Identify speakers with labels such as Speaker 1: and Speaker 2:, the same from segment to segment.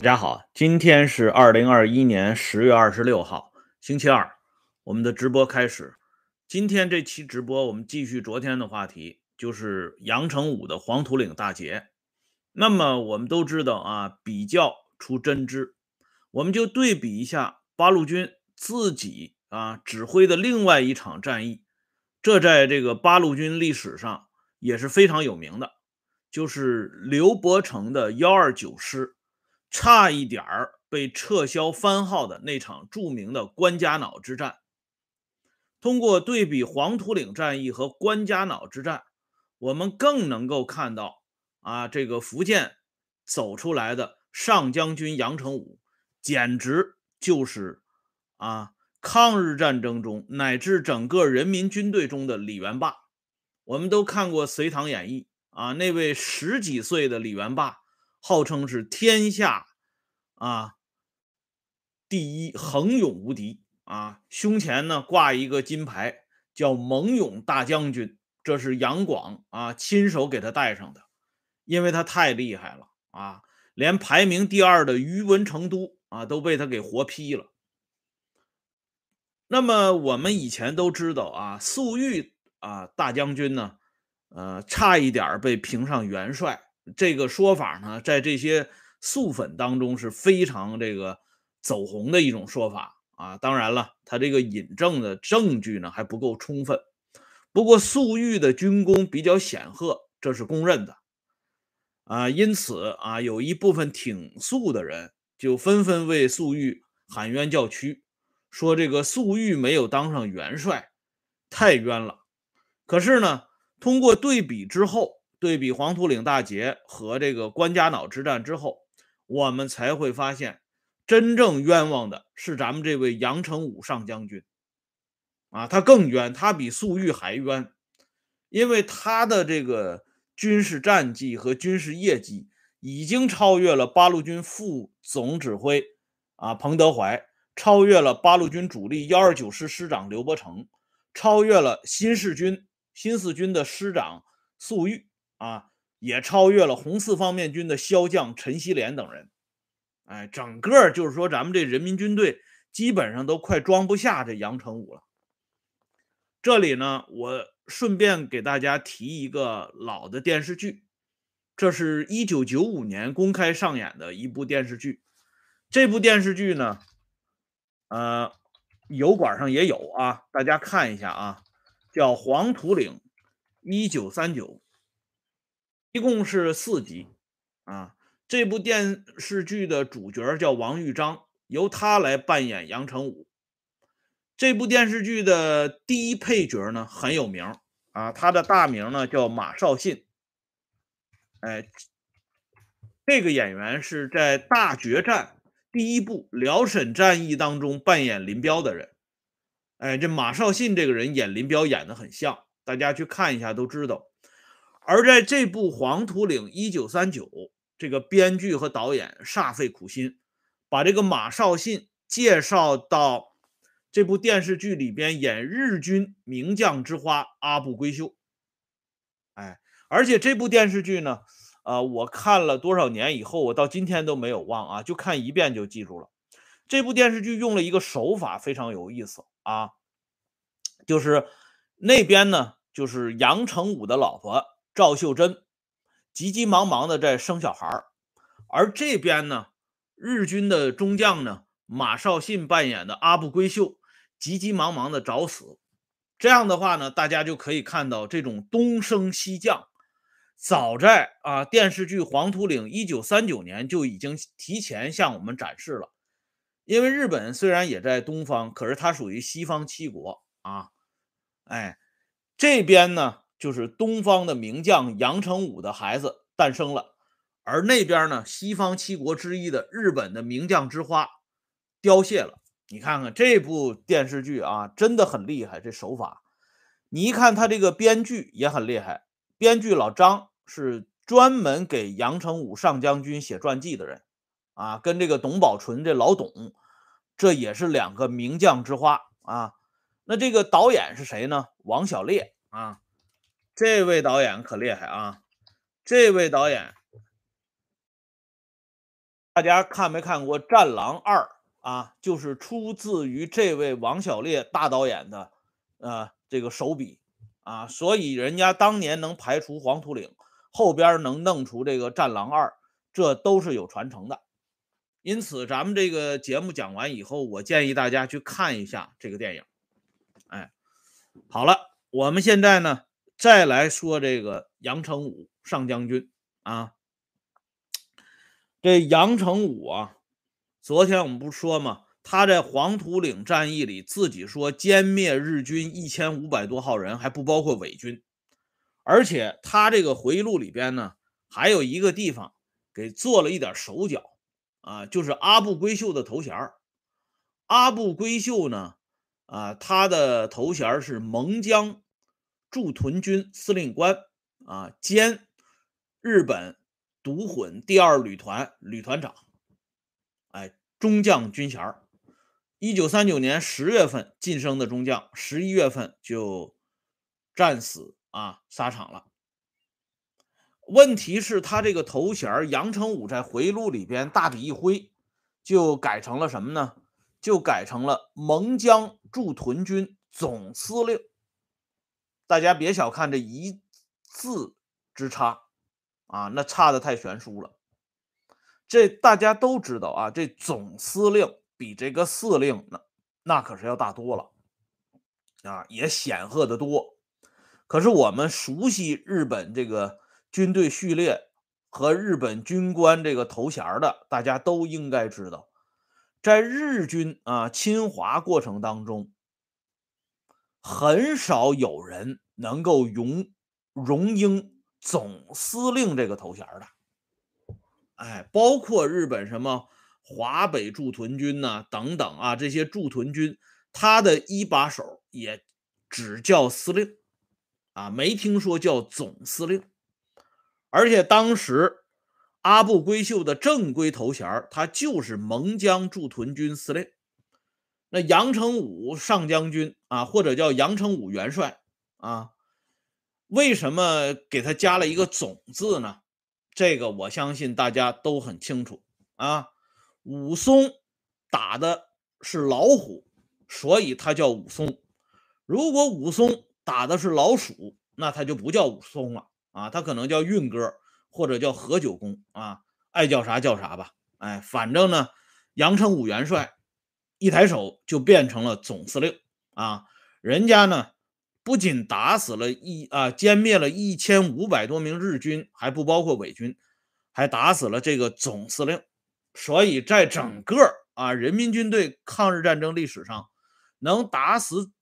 Speaker 1: 大家好，今天是二零二一年十月二十六号，星期二，我们的直播开始。今天这期直播，我们继续昨天的话题，就是杨成武的黄土岭大捷。那么我们都知道啊，比较出真知，我们就对比一下八路军自己啊指挥的另外一场战役，这在这个八路军历史上也是非常有名的，就是刘伯承的幺二九师。差一点儿被撤销番号的那场著名的关家坳之战。通过对比黄土岭战役和关家坳之战，我们更能够看到啊，这个福建走出来的上将军杨成武，简直就是啊，抗日战争中乃至整个人民军队中的李元霸。我们都看过《隋唐演义》啊，那位十几岁的李元霸。号称是天下啊第一，横勇无敌啊！胸前呢挂一个金牌，叫蒙勇大将军，这是杨广啊亲手给他戴上的，因为他太厉害了啊！连排名第二的于文成都啊都被他给活劈了。那么我们以前都知道啊，粟裕啊大将军呢，呃，差一点被评上元帅。这个说法呢，在这些素粉当中是非常这个走红的一种说法啊。当然了，他这个引证的证据呢还不够充分。不过粟裕的军功比较显赫，这是公认的啊。因此啊，有一部分挺粟的人就纷纷为粟裕喊冤叫屈，说这个粟裕没有当上元帅，太冤了。可是呢，通过对比之后。对比黄土岭大捷和这个关家坳之战之后，我们才会发现，真正冤枉的是咱们这位杨成武上将军，啊，他更冤，他比粟裕还冤，因为他的这个军事战绩和军事业绩已经超越了八路军副总指挥啊彭德怀，超越了八路军主力幺二九师师长刘伯承，超越了新四军新四军的师长粟裕。啊，也超越了红四方面军的骁将陈锡联等人，哎，整个就是说，咱们这人民军队基本上都快装不下这杨成武了。这里呢，我顺便给大家提一个老的电视剧，这是一九九五年公开上演的一部电视剧。这部电视剧呢，呃，油管上也有啊，大家看一下啊，叫《黄土岭一九三九》。一共是四集，啊，这部电视剧的主角叫王玉章，由他来扮演杨成武。这部电视剧的第一配角呢很有名啊，他的大名呢叫马少信。哎，这个演员是在《大决战》第一部辽沈战役当中扮演林彪的人。哎，这马少信这个人演林彪演的很像，大家去看一下都知道。而在这部《黄土岭一九三九》，这个编剧和导演煞费苦心，把这个马少信介绍到这部电视剧里边演日军名将之花阿部规秀。哎，而且这部电视剧呢，呃，我看了多少年以后，我到今天都没有忘啊，就看一遍就记住了。这部电视剧用了一个手法非常有意思啊，就是那边呢，就是杨成武的老婆。赵秀珍急急忙忙的在生小孩而这边呢，日军的中将呢，马少信扮演的阿部规秀急急忙忙的找死。这样的话呢，大家就可以看到这种东升西降，早在啊电视剧《黄土岭》一九三九年就已经提前向我们展示了。因为日本虽然也在东方，可是它属于西方七国啊，哎，这边呢。就是东方的名将杨成武的孩子诞生了，而那边呢，西方七国之一的日本的名将之花凋谢了。你看看这部电视剧啊，真的很厉害，这手法。你一看他这个编剧也很厉害，编剧老张是专门给杨成武上将军写传记的人啊，跟这个董宝纯这老董，这也是两个名将之花啊。那这个导演是谁呢？王小烈啊。这位导演可厉害啊！这位导演大家看没看过《战狼二》啊？就是出自于这位王小烈大导演的呃这个手笔啊，所以人家当年能排除黄土岭，后边能弄出这个《战狼二》，这都是有传承的。因此，咱们这个节目讲完以后，我建议大家去看一下这个电影。哎，好了，我们现在呢再来说这个杨成武上将军啊。这杨成武啊，昨天我们不说吗？他在黄土岭战役里自己说歼灭日军一千五百多号人，还不包括伪军。而且他这个回忆录里边呢，还有一个地方给做了一点手脚啊，就是阿部规秀的头衔阿部规秀呢，啊，他的头衔是蒙江驻屯军司令官啊，兼日本。独混第二旅团旅团长，哎，中将军衔一九三九年十月份晋升的中将，十一月份就战死啊，沙场了。问题是，他这个头衔杨成武在回忆录里边大笔一挥，就改成了什么呢？就改成了蒙江驻屯军总司令。大家别小看这一字之差。啊，那差的太悬殊了。这大家都知道啊，这总司令比这个司令那那可是要大多了啊，也显赫的多。可是我们熟悉日本这个军队序列和日本军官这个头衔的，大家都应该知道，在日军啊侵华过程当中，很少有人能够荣荣膺。总司令这个头衔的，哎，包括日本什么华北驻屯军呐等等啊，这些驻屯军，他的一把手也只叫司令啊，没听说叫总司令。而且当时阿部规秀的正规头衔，他就是蒙江驻屯军司令。那杨成武上将军啊，或者叫杨成武元帅啊。为什么给他加了一个“总”字呢？这个我相信大家都很清楚啊。武松打的是老虎，所以他叫武松。如果武松打的是老鼠，那他就不叫武松了啊，他可能叫运哥或者叫何九公啊，爱叫啥叫啥吧。哎，反正呢，杨成武元帅一抬手就变成了总司令啊，人家呢。不仅打死了一啊，歼灭了一千五百多名日军，还不包括伪军，还打死了这个总司令。所以在整个啊人民军队抗日战争历史上，能打死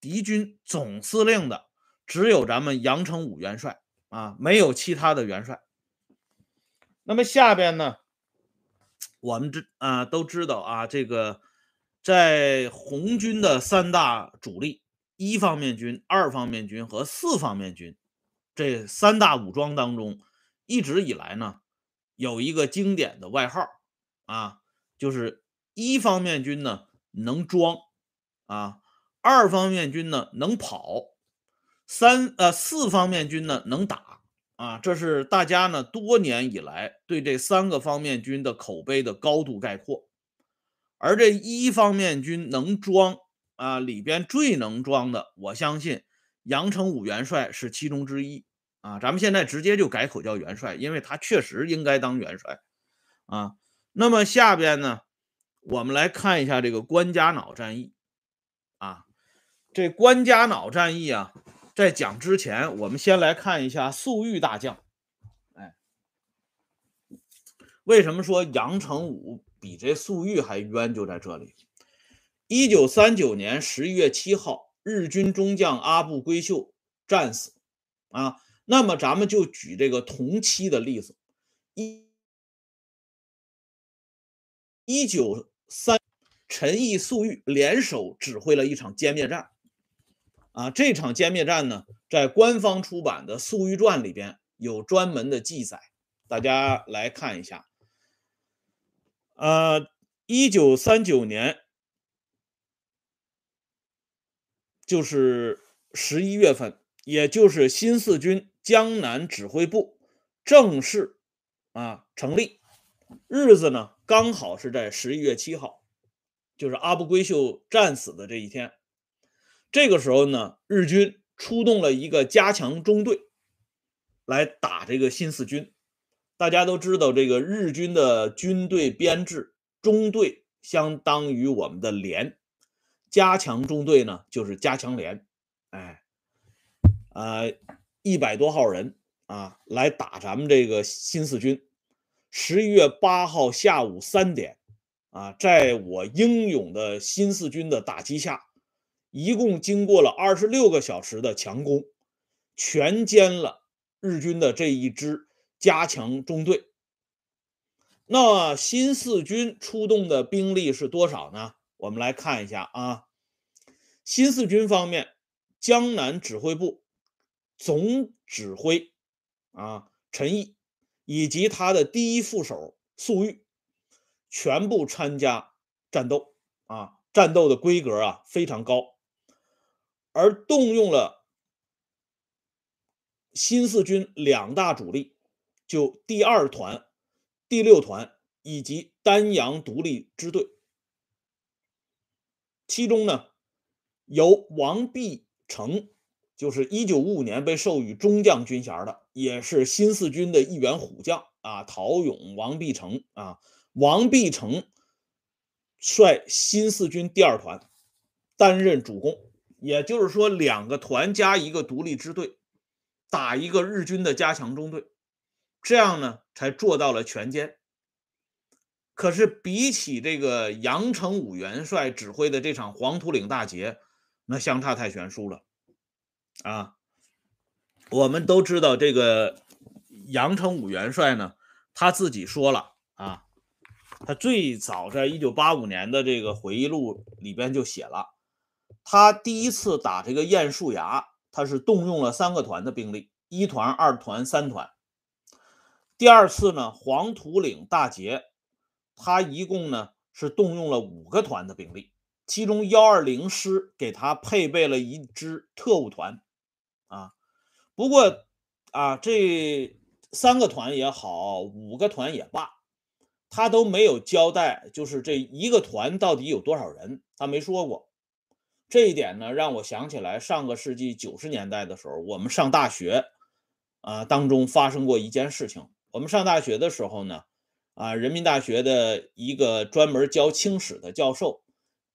Speaker 1: 敌军总司令的，只有咱们杨成武元帅啊，没有其他的元帅。那么下边呢，我们知啊都知道啊，这个在红军的三大主力。一方面军、二方面军和四方面军这三大武装当中，一直以来呢，有一个经典的外号啊，就是一方面军呢能装啊，二方面军呢能跑，三呃四方面军呢能打啊，这是大家呢多年以来对这三个方面军的口碑的高度概括，而这一方面军能装。啊，里边最能装的，我相信杨成武元帅是其中之一啊。咱们现在直接就改口叫元帅，因为他确实应该当元帅啊。那么下边呢，我们来看一下这个关家脑战役啊。这关家脑战役啊，在讲之前，我们先来看一下粟裕大将。哎，为什么说杨成武比这粟裕还冤？就在这里。一九三九年十一月七号，日军中将阿部规秀战死。啊，那么咱们就举这个同期的例子。一一九三，陈毅、粟裕联手指挥了一场歼灭战。啊，这场歼灭战呢，在官方出版的《粟裕传》里边有专门的记载，大家来看一下。呃，一九三九年。就是十一月份，也就是新四军江南指挥部正式啊成立，日子呢刚好是在十一月七号，就是阿部规秀战死的这一天。这个时候呢，日军出动了一个加强中队来打这个新四军。大家都知道，这个日军的军队编制，中队相当于我们的连，加强中队呢就是加强连，哎，呃，一百多号人啊，来打咱们这个新四军。十一月八号下午三点，啊，在我英勇的新四军的打击下，一共经过了二十六个小时的强攻，全歼了日军的这一支。加强中队，那新四军出动的兵力是多少呢？我们来看一下啊，新四军方面，江南指挥部总指挥啊陈毅以及他的第一副手粟裕，全部参加战斗啊，战斗的规格啊非常高，而动用了新四军两大主力。就第二团、第六团以及丹阳独立支队，其中呢，由王必成，就是一九五五年被授予中将军衔的，也是新四军的一员虎将啊，陶勇、王必成啊，王必成率新四军第二团担任主攻，也就是说，两个团加一个独立支队，打一个日军的加强中队。这样呢，才做到了全歼。可是比起这个杨成武元帅指挥的这场黄土岭大捷，那相差太悬殊了啊！我们都知道，这个杨成武元帅呢，他自己说了啊，他最早在一九八五年的这个回忆录里边就写了，他第一次打这个雁树崖，他是动用了三个团的兵力，一团、二团、三团。第二次呢，黄土岭大捷，他一共呢是动用了五个团的兵力，其中幺二零师给他配备了一支特务团，啊，不过啊这三个团也好，五个团也罢，他都没有交代，就是这一个团到底有多少人，他没说过。这一点呢，让我想起来上个世纪九十年代的时候，我们上大学啊当中发生过一件事情。我们上大学的时候呢，啊，人民大学的一个专门教清史的教授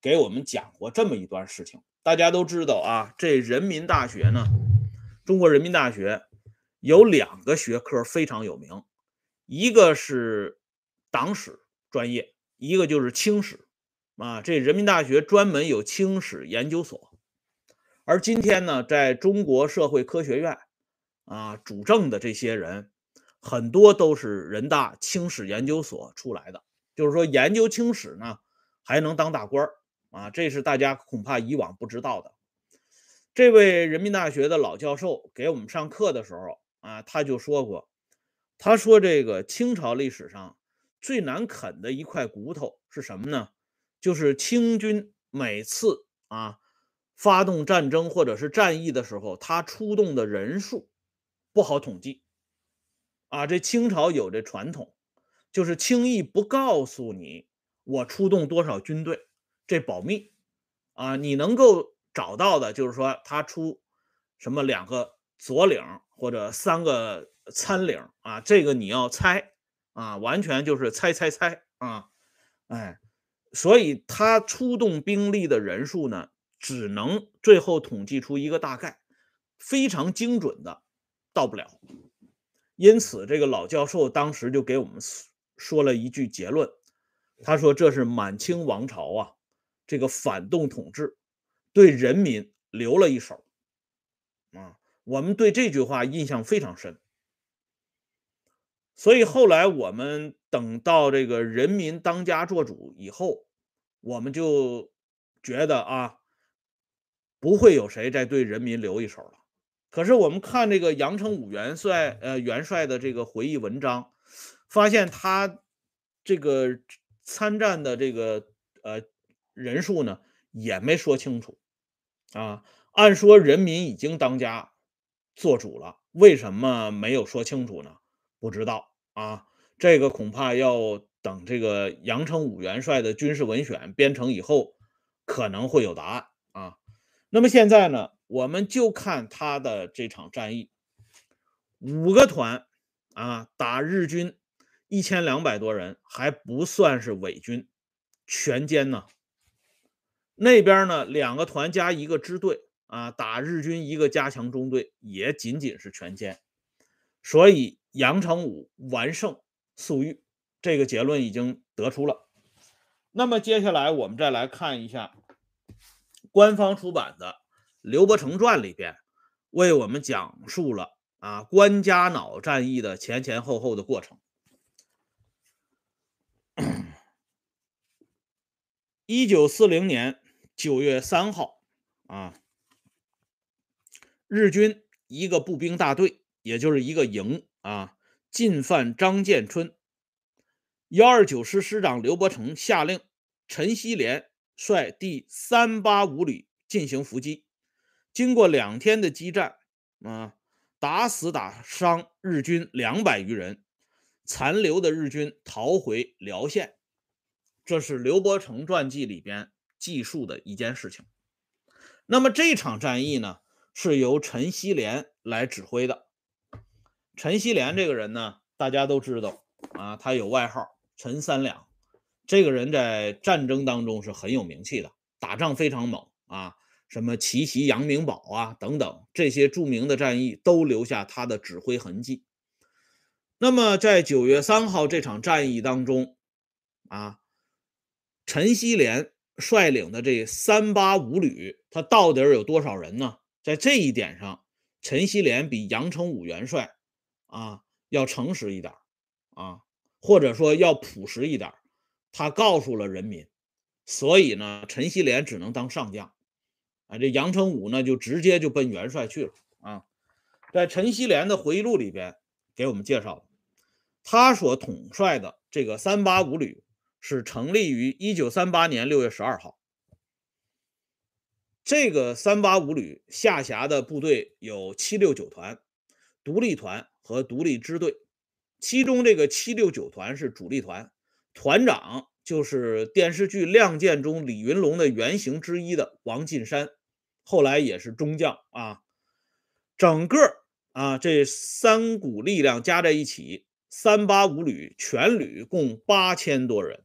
Speaker 1: 给我们讲过这么一段事情。大家都知道啊，这人民大学呢，中国人民大学有两个学科非常有名，一个是党史专业，一个就是清史啊。这人民大学专门有清史研究所，而今天呢，在中国社会科学院啊主政的这些人。很多都是人大清史研究所出来的，就是说研究清史呢，还能当大官儿啊，这是大家恐怕以往不知道的。这位人民大学的老教授给我们上课的时候啊，他就说过，他说这个清朝历史上最难啃的一块骨头是什么呢？就是清军每次啊发动战争或者是战役的时候，他出动的人数不好统计。啊，这清朝有这传统，就是轻易不告诉你我出动多少军队，这保密。啊，你能够找到的，就是说他出什么两个左领或者三个参领啊，这个你要猜啊，完全就是猜猜猜啊，哎，所以他出动兵力的人数呢，只能最后统计出一个大概，非常精准的到不了。因此，这个老教授当时就给我们说了一句结论，他说：“这是满清王朝啊，这个反动统治对人民留了一手。”啊，我们对这句话印象非常深。所以后来我们等到这个人民当家作主以后，我们就觉得啊，不会有谁再对人民留一手了。可是我们看这个杨成武元帅，呃，元帅的这个回忆文章，发现他这个参战的这个呃人数呢，也没说清楚啊。按说人民已经当家做主了，为什么没有说清楚呢？不知道啊。这个恐怕要等这个杨成武元帅的军事文选编成以后，可能会有答案啊。那么现在呢，我们就看他的这场战役，五个团啊打日军一千两百多人，还不算是伪军，全歼呢。那边呢，两个团加一个支队啊，打日军一个加强中队，也仅仅是全歼。所以杨成武完胜粟裕，这个结论已经得出了。那么接下来我们再来看一下官方出版的《刘伯承传》里边，为我们讲述了啊关家坳战役的前前后后的过程。一九四零年九月三号，啊，日军一个步兵大队，也就是一个营啊，进犯张建春。幺二九师师长刘伯承下令，陈锡联率第三八五旅进行伏击。经过两天的激战，啊，打死打伤日军两百余人，残留的日军逃回辽县。这是刘伯承传记里边记述的一件事情。那么这场战役呢，是由陈锡联来指挥的。陈锡联这个人呢，大家都知道啊，他有外号“陈三两”。这个人在战争当中是很有名气的，打仗非常猛啊，什么奇袭阳明堡啊等等这些著名的战役都留下他的指挥痕迹。那么在九月三号这场战役当中，啊。陈锡联率领的这三八五旅，他到底有多少人呢？在这一点上，陈锡联比杨成武元帅啊要诚实一点啊，或者说要朴实一点。他告诉了人民，所以呢，陈锡联只能当上将啊。这杨成武呢，就直接就奔元帅去了啊。在陈锡联的回忆录里边给我们介绍，他所统帅的这个三八五旅。是成立于一九三八年六月十二号。这个三八五旅下辖的部队有七六九团、独立团和独立支队，其中这个七六九团是主力团，团长就是电视剧《亮剑》中李云龙的原型之一的王进山，后来也是中将啊。整个啊这三股力量加在一起，三八五旅全旅共八千多人。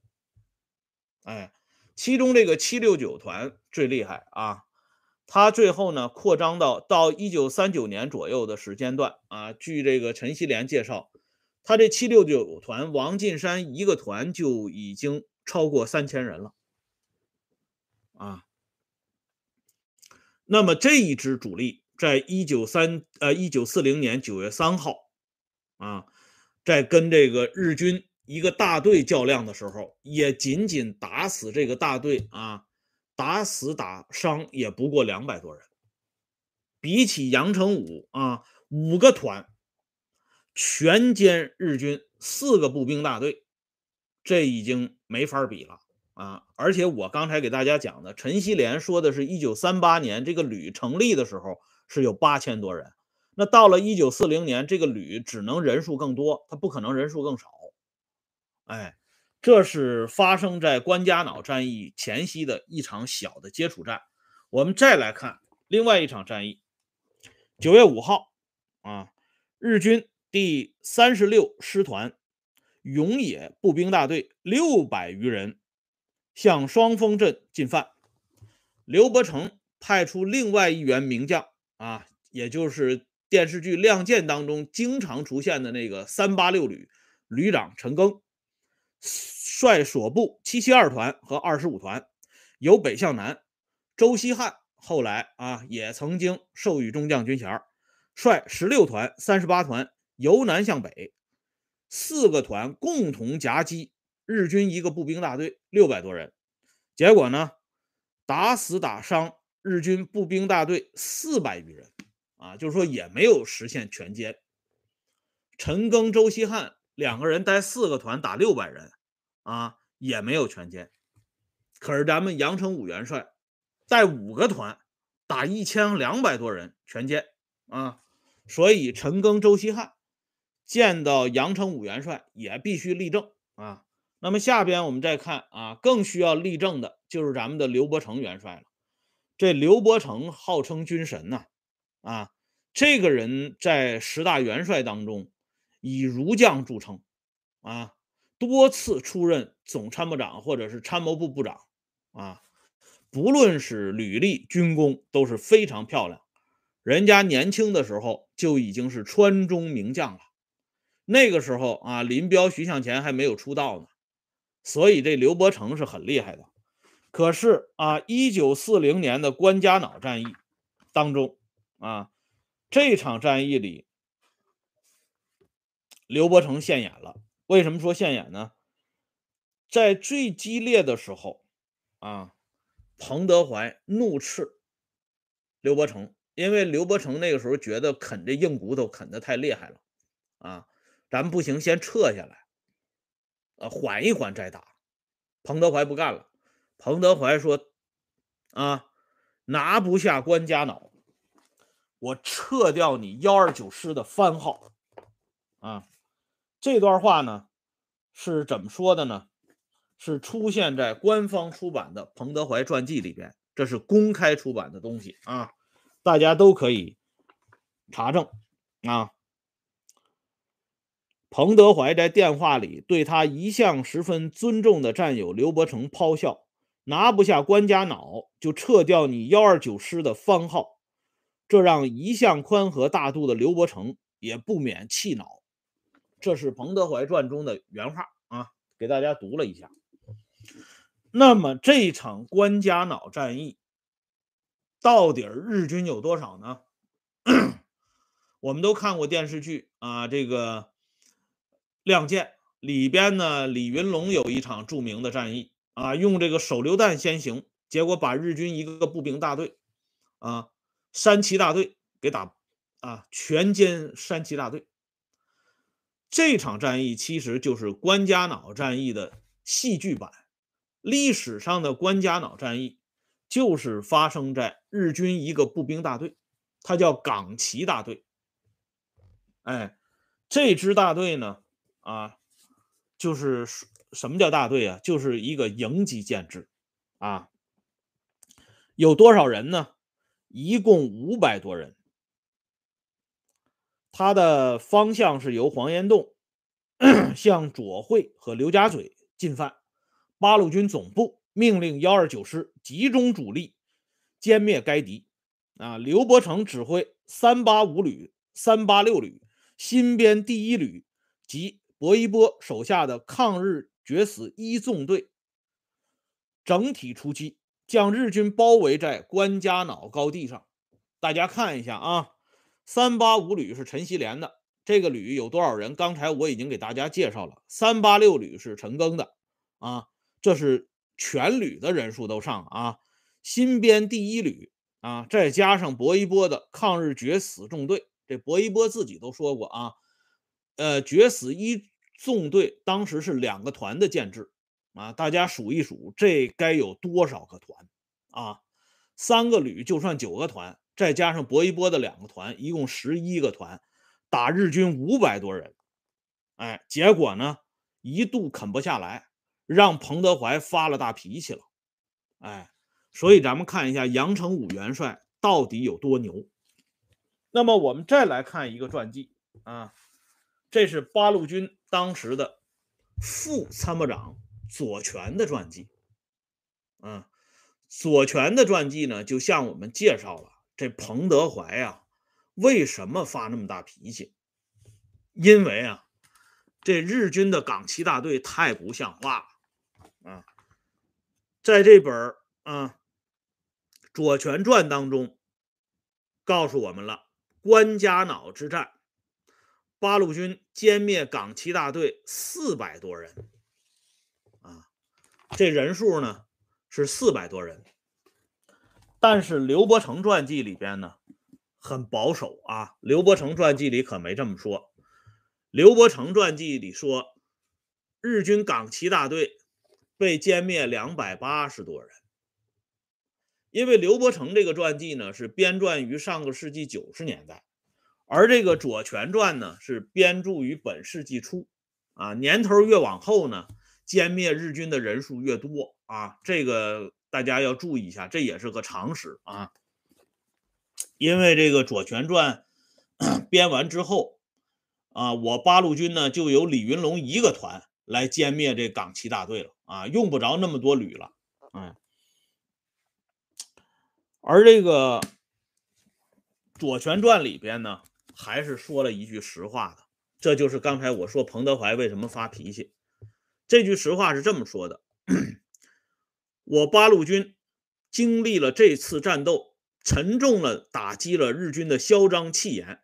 Speaker 1: 哎，其中这个七六九团最厉害啊！他最后呢扩张到到一九三九年左右的时间段啊。据这个陈锡联介绍，他这七六九团王进山一个团就已经超过三千人了啊。那么这一支主力，在一九三呃一九四零年九月三号啊，在跟这个日军。一个大队较量的时候，也仅仅打死这个大队啊，打死打伤也不过两百多人。比起杨成武啊，五个团全歼日军四个步兵大队，这已经没法比了啊！而且我刚才给大家讲的，陈锡联说的是一九三八年这个旅成立的时候是有八千多人，那到了一九四零年，这个旅只能人数更多，他不可能人数更少。哎，这是发生在关家坳战役前夕的一场小的接触战。我们再来看另外一场战役。九月五号，啊，日军第三十六师团永野步兵大队六百余人向双峰镇进犯。刘伯承派出另外一员名将，啊，也就是电视剧《亮剑》当中经常出现的那个三八六旅旅长陈赓。率所部七七二团和二十五团由北向南，周希汉后来啊也曾经授予中将军衔，率十六团、三十八团由南向北，四个团共同夹击日军一个步兵大队六百多人，结果呢打死打伤日军步兵大队四百余人，啊就是说也没有实现全歼。陈赓、周希汉。两个人带四个团打六百人，啊，也没有全歼。可是咱们杨成武元帅带五个团打一千两百多人，全歼啊！所以陈赓、周希汉见到杨成武元帅也必须立正啊！那么下边我们再看啊，更需要立正的就是咱们的刘伯承元帅了。这刘伯承号称军神呐，啊，这个人在十大元帅当中以儒将著称，啊，多次出任总参谋长或者是参谋部部长，啊，不论是履历、军功都是非常漂亮。人家年轻的时候就已经是川中名将了，那个时候啊，林彪、徐向前还没有出道呢。所以这刘伯承是很厉害的，可是啊，一九四零年的关家坳战役当中啊，这场战役里，刘伯承现眼了。为什么说现眼呢？在最激烈的时候啊，彭德怀怒斥刘伯承，因为刘伯承那个时候觉得啃这硬骨头啃得太厉害了啊，咱不行，先撤下来。呃，缓一缓再打。彭德怀不干了。彭德怀说：“啊，拿不下关家坳，我撤掉你幺二九师的番号。”啊，这段话呢是怎么说的呢？是出现在官方出版的彭德怀传记里边，这是公开出版的东西啊，大家都可以查证啊。彭德怀在电话里对他一向十分尊重的战友刘伯承咆哮：“拿不下关家坳，就撤掉你幺二九师的番号。”这让一向宽和大度的刘伯承也不免气恼。这是彭德怀传中的原话啊，给大家读了一下。那么这场关家坳战役到底日军有多少呢？我们都看过电视剧啊，这个。《亮剑》里边呢，李云龙有一场著名的战役啊，用这个手榴弹先行，结果把日军一个个步兵大队啊，山崎大队给打啊，全歼山崎大队。这场战役其实就是关家坳战役的戏剧版。历史上的关家坳战役就是发生在日军一个步兵大队，它叫冈崎大队。哎，这支大队呢？啊，就是什么叫大队啊？就是一个营级建制啊。有多少人呢？一共五百多人。他的方向是由黄岩洞 向左会和刘家嘴进犯。八路军总部命令幺二九师集中主力歼灭该敌。啊，刘伯承指挥三八五旅、三八六旅、新编第一旅及。薄一波手下的抗日决死一纵队整体出击，将日军包围在关家坳高地上。大家看一下啊，三八五旅是陈锡联的，这个旅有多少人？刚才我已经给大家介绍了。三八六旅是陈赓的啊，这是全旅的人数都上啊。新编第一旅啊，再加上薄一波的抗日决死纵队，这薄一波自己都说过啊。呃，决死一纵队当时是两个团的建制啊，大家数一数，这该有多少个团啊？三个旅就算九个团，再加上薄一波的两个团，一共十一个团，打日军五百多人。哎，结果呢，一度啃不下来，让彭德怀发了大脾气了。哎，所以咱们看一下杨成武元帅到底有多牛。那么我们再来看一个传记啊。这是八路军当时的副参谋长左权的传记。啊，左权的传记呢，就向我们介绍了这彭德怀啊，为什么发那么大脾气？因为啊，这日军的冈崎大队太不像话了啊。在这本啊《左权传》当中，告诉我们了关家坳之战。八路军歼灭港七大队四百多人，啊，这人数呢是四百多人。但是刘伯承传记里边呢很保守啊，刘伯承传记里可没这么说。刘伯承传记里说，日军港七大队被歼灭两百八十多人。因为刘伯承这个传记呢是编撰于上个世纪九十年代。而这个左权传呢，是编著于本世纪初，啊，年头越往后呢，歼灭日军的人数越多啊，这个大家要注意一下，这也是个常识啊。因为这个《左权传 》编完之后啊，我八路军呢就由李云龙一个团来歼灭这港七大队了啊，用不着那么多旅了，嗯。而这个《左权传》里边呢，还是说了一句实话的，这就是刚才我说彭德怀为什么发脾气。这句实话是这么说的：我八路军经历了这次战斗。沉重了打击了日军的嚣张气焰，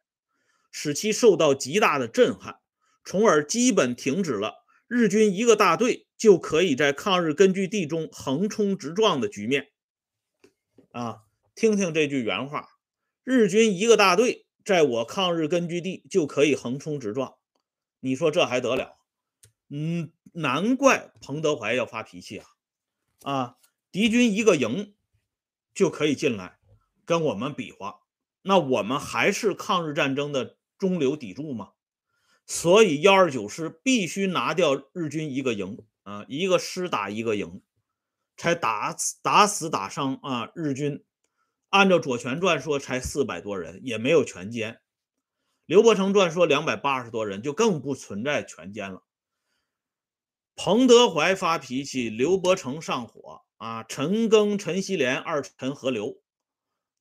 Speaker 1: 使其受到极大的震撼，从而基本停止了日军一个大队就可以在抗日根据地中横冲直撞的局面。啊，听听这句原话：日军一个大队在我抗日根据地就可以横冲直撞，你说这还得了？嗯，难怪彭德怀要发脾气啊！啊，敌军一个营就可以进来。跟我们比划，那我们还是抗日战争的中流砥柱吗？所以幺二九师必须拿掉日军一个营啊，一个师打一个营，才打死打死打伤啊日军。按照《左权传》说，才四百多人，也没有全歼。刘伯承传说两百八十多人，就更不存在全歼了。彭德怀发脾气，刘伯承上火啊，陈赓、陈锡联二陈合流。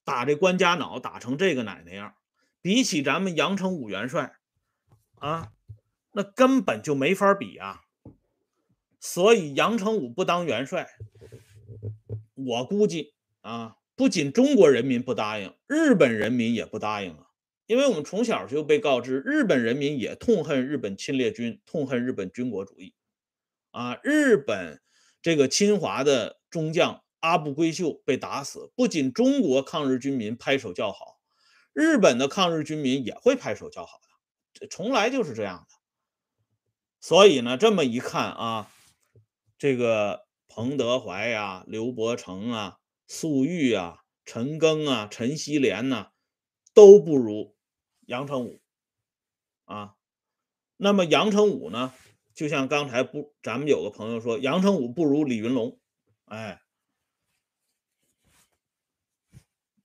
Speaker 1: 打这关家脑打成这个奶奶样，比起咱们杨成武元帅啊，那根本就没法比啊。所以杨成武不当元帅，我估计啊，不仅中国人民不答应，日本人民也不答应啊。因为我们从小就被告知，日本人民也痛恨日本侵略军，痛恨日本军国主义啊。日本这个侵华的中将。阿部规秀被打死，不仅中国抗日军民拍手叫好，日本的抗日军民也会拍手叫好的，这从来就是这样的。所以呢，这么一看啊，这个彭德怀呀、刘伯承啊、粟裕啊、陈赓啊、陈锡联呐，都不如杨成武啊。那么杨成武呢，就像刚才不，咱们有个朋友说杨成武不如李云龙，哎。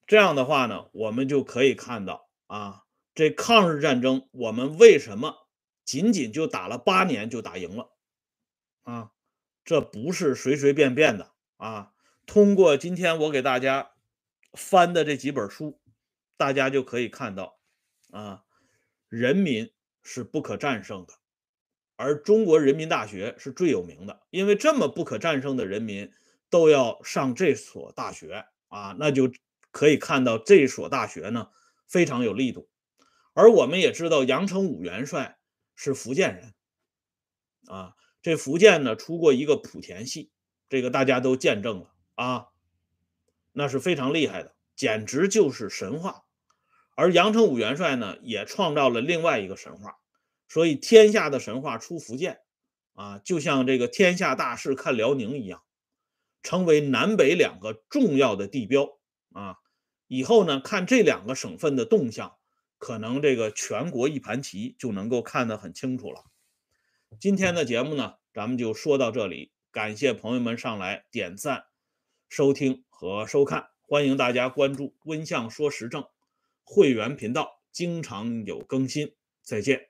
Speaker 1: 这样的话呢，我们就可以看到啊，这抗日战争我们为什么仅仅就打了八年就打赢了啊？这不是随随便便的啊！通过今天我给大家翻的这几本书，大家就可以看到啊，人民是不可战胜的，而中国人民大学是最有名的，因为这么不可战胜的人民都要上这所大学啊，那就。可以看到这所大学呢非常有力度，而我们也知道杨成武元帅是福建人，啊，这福建呢出过一个莆田系，这个大家都见证了啊，那是非常厉害的，简直就是神话。而杨成武元帅呢也创造了另外一个神话，所以天下的神话出福建啊，就像这个天下大势看辽宁一样，成为南北两个重要的地标啊。以后呢，看这两个省份的动向，可能这个全国一盘棋就能够看得很清楚了。今天的节目呢，咱们就说到这里，感谢朋友们上来点赞、收听和收看，欢迎大家关注“温相说时政”会员频道，经常有更新。再见。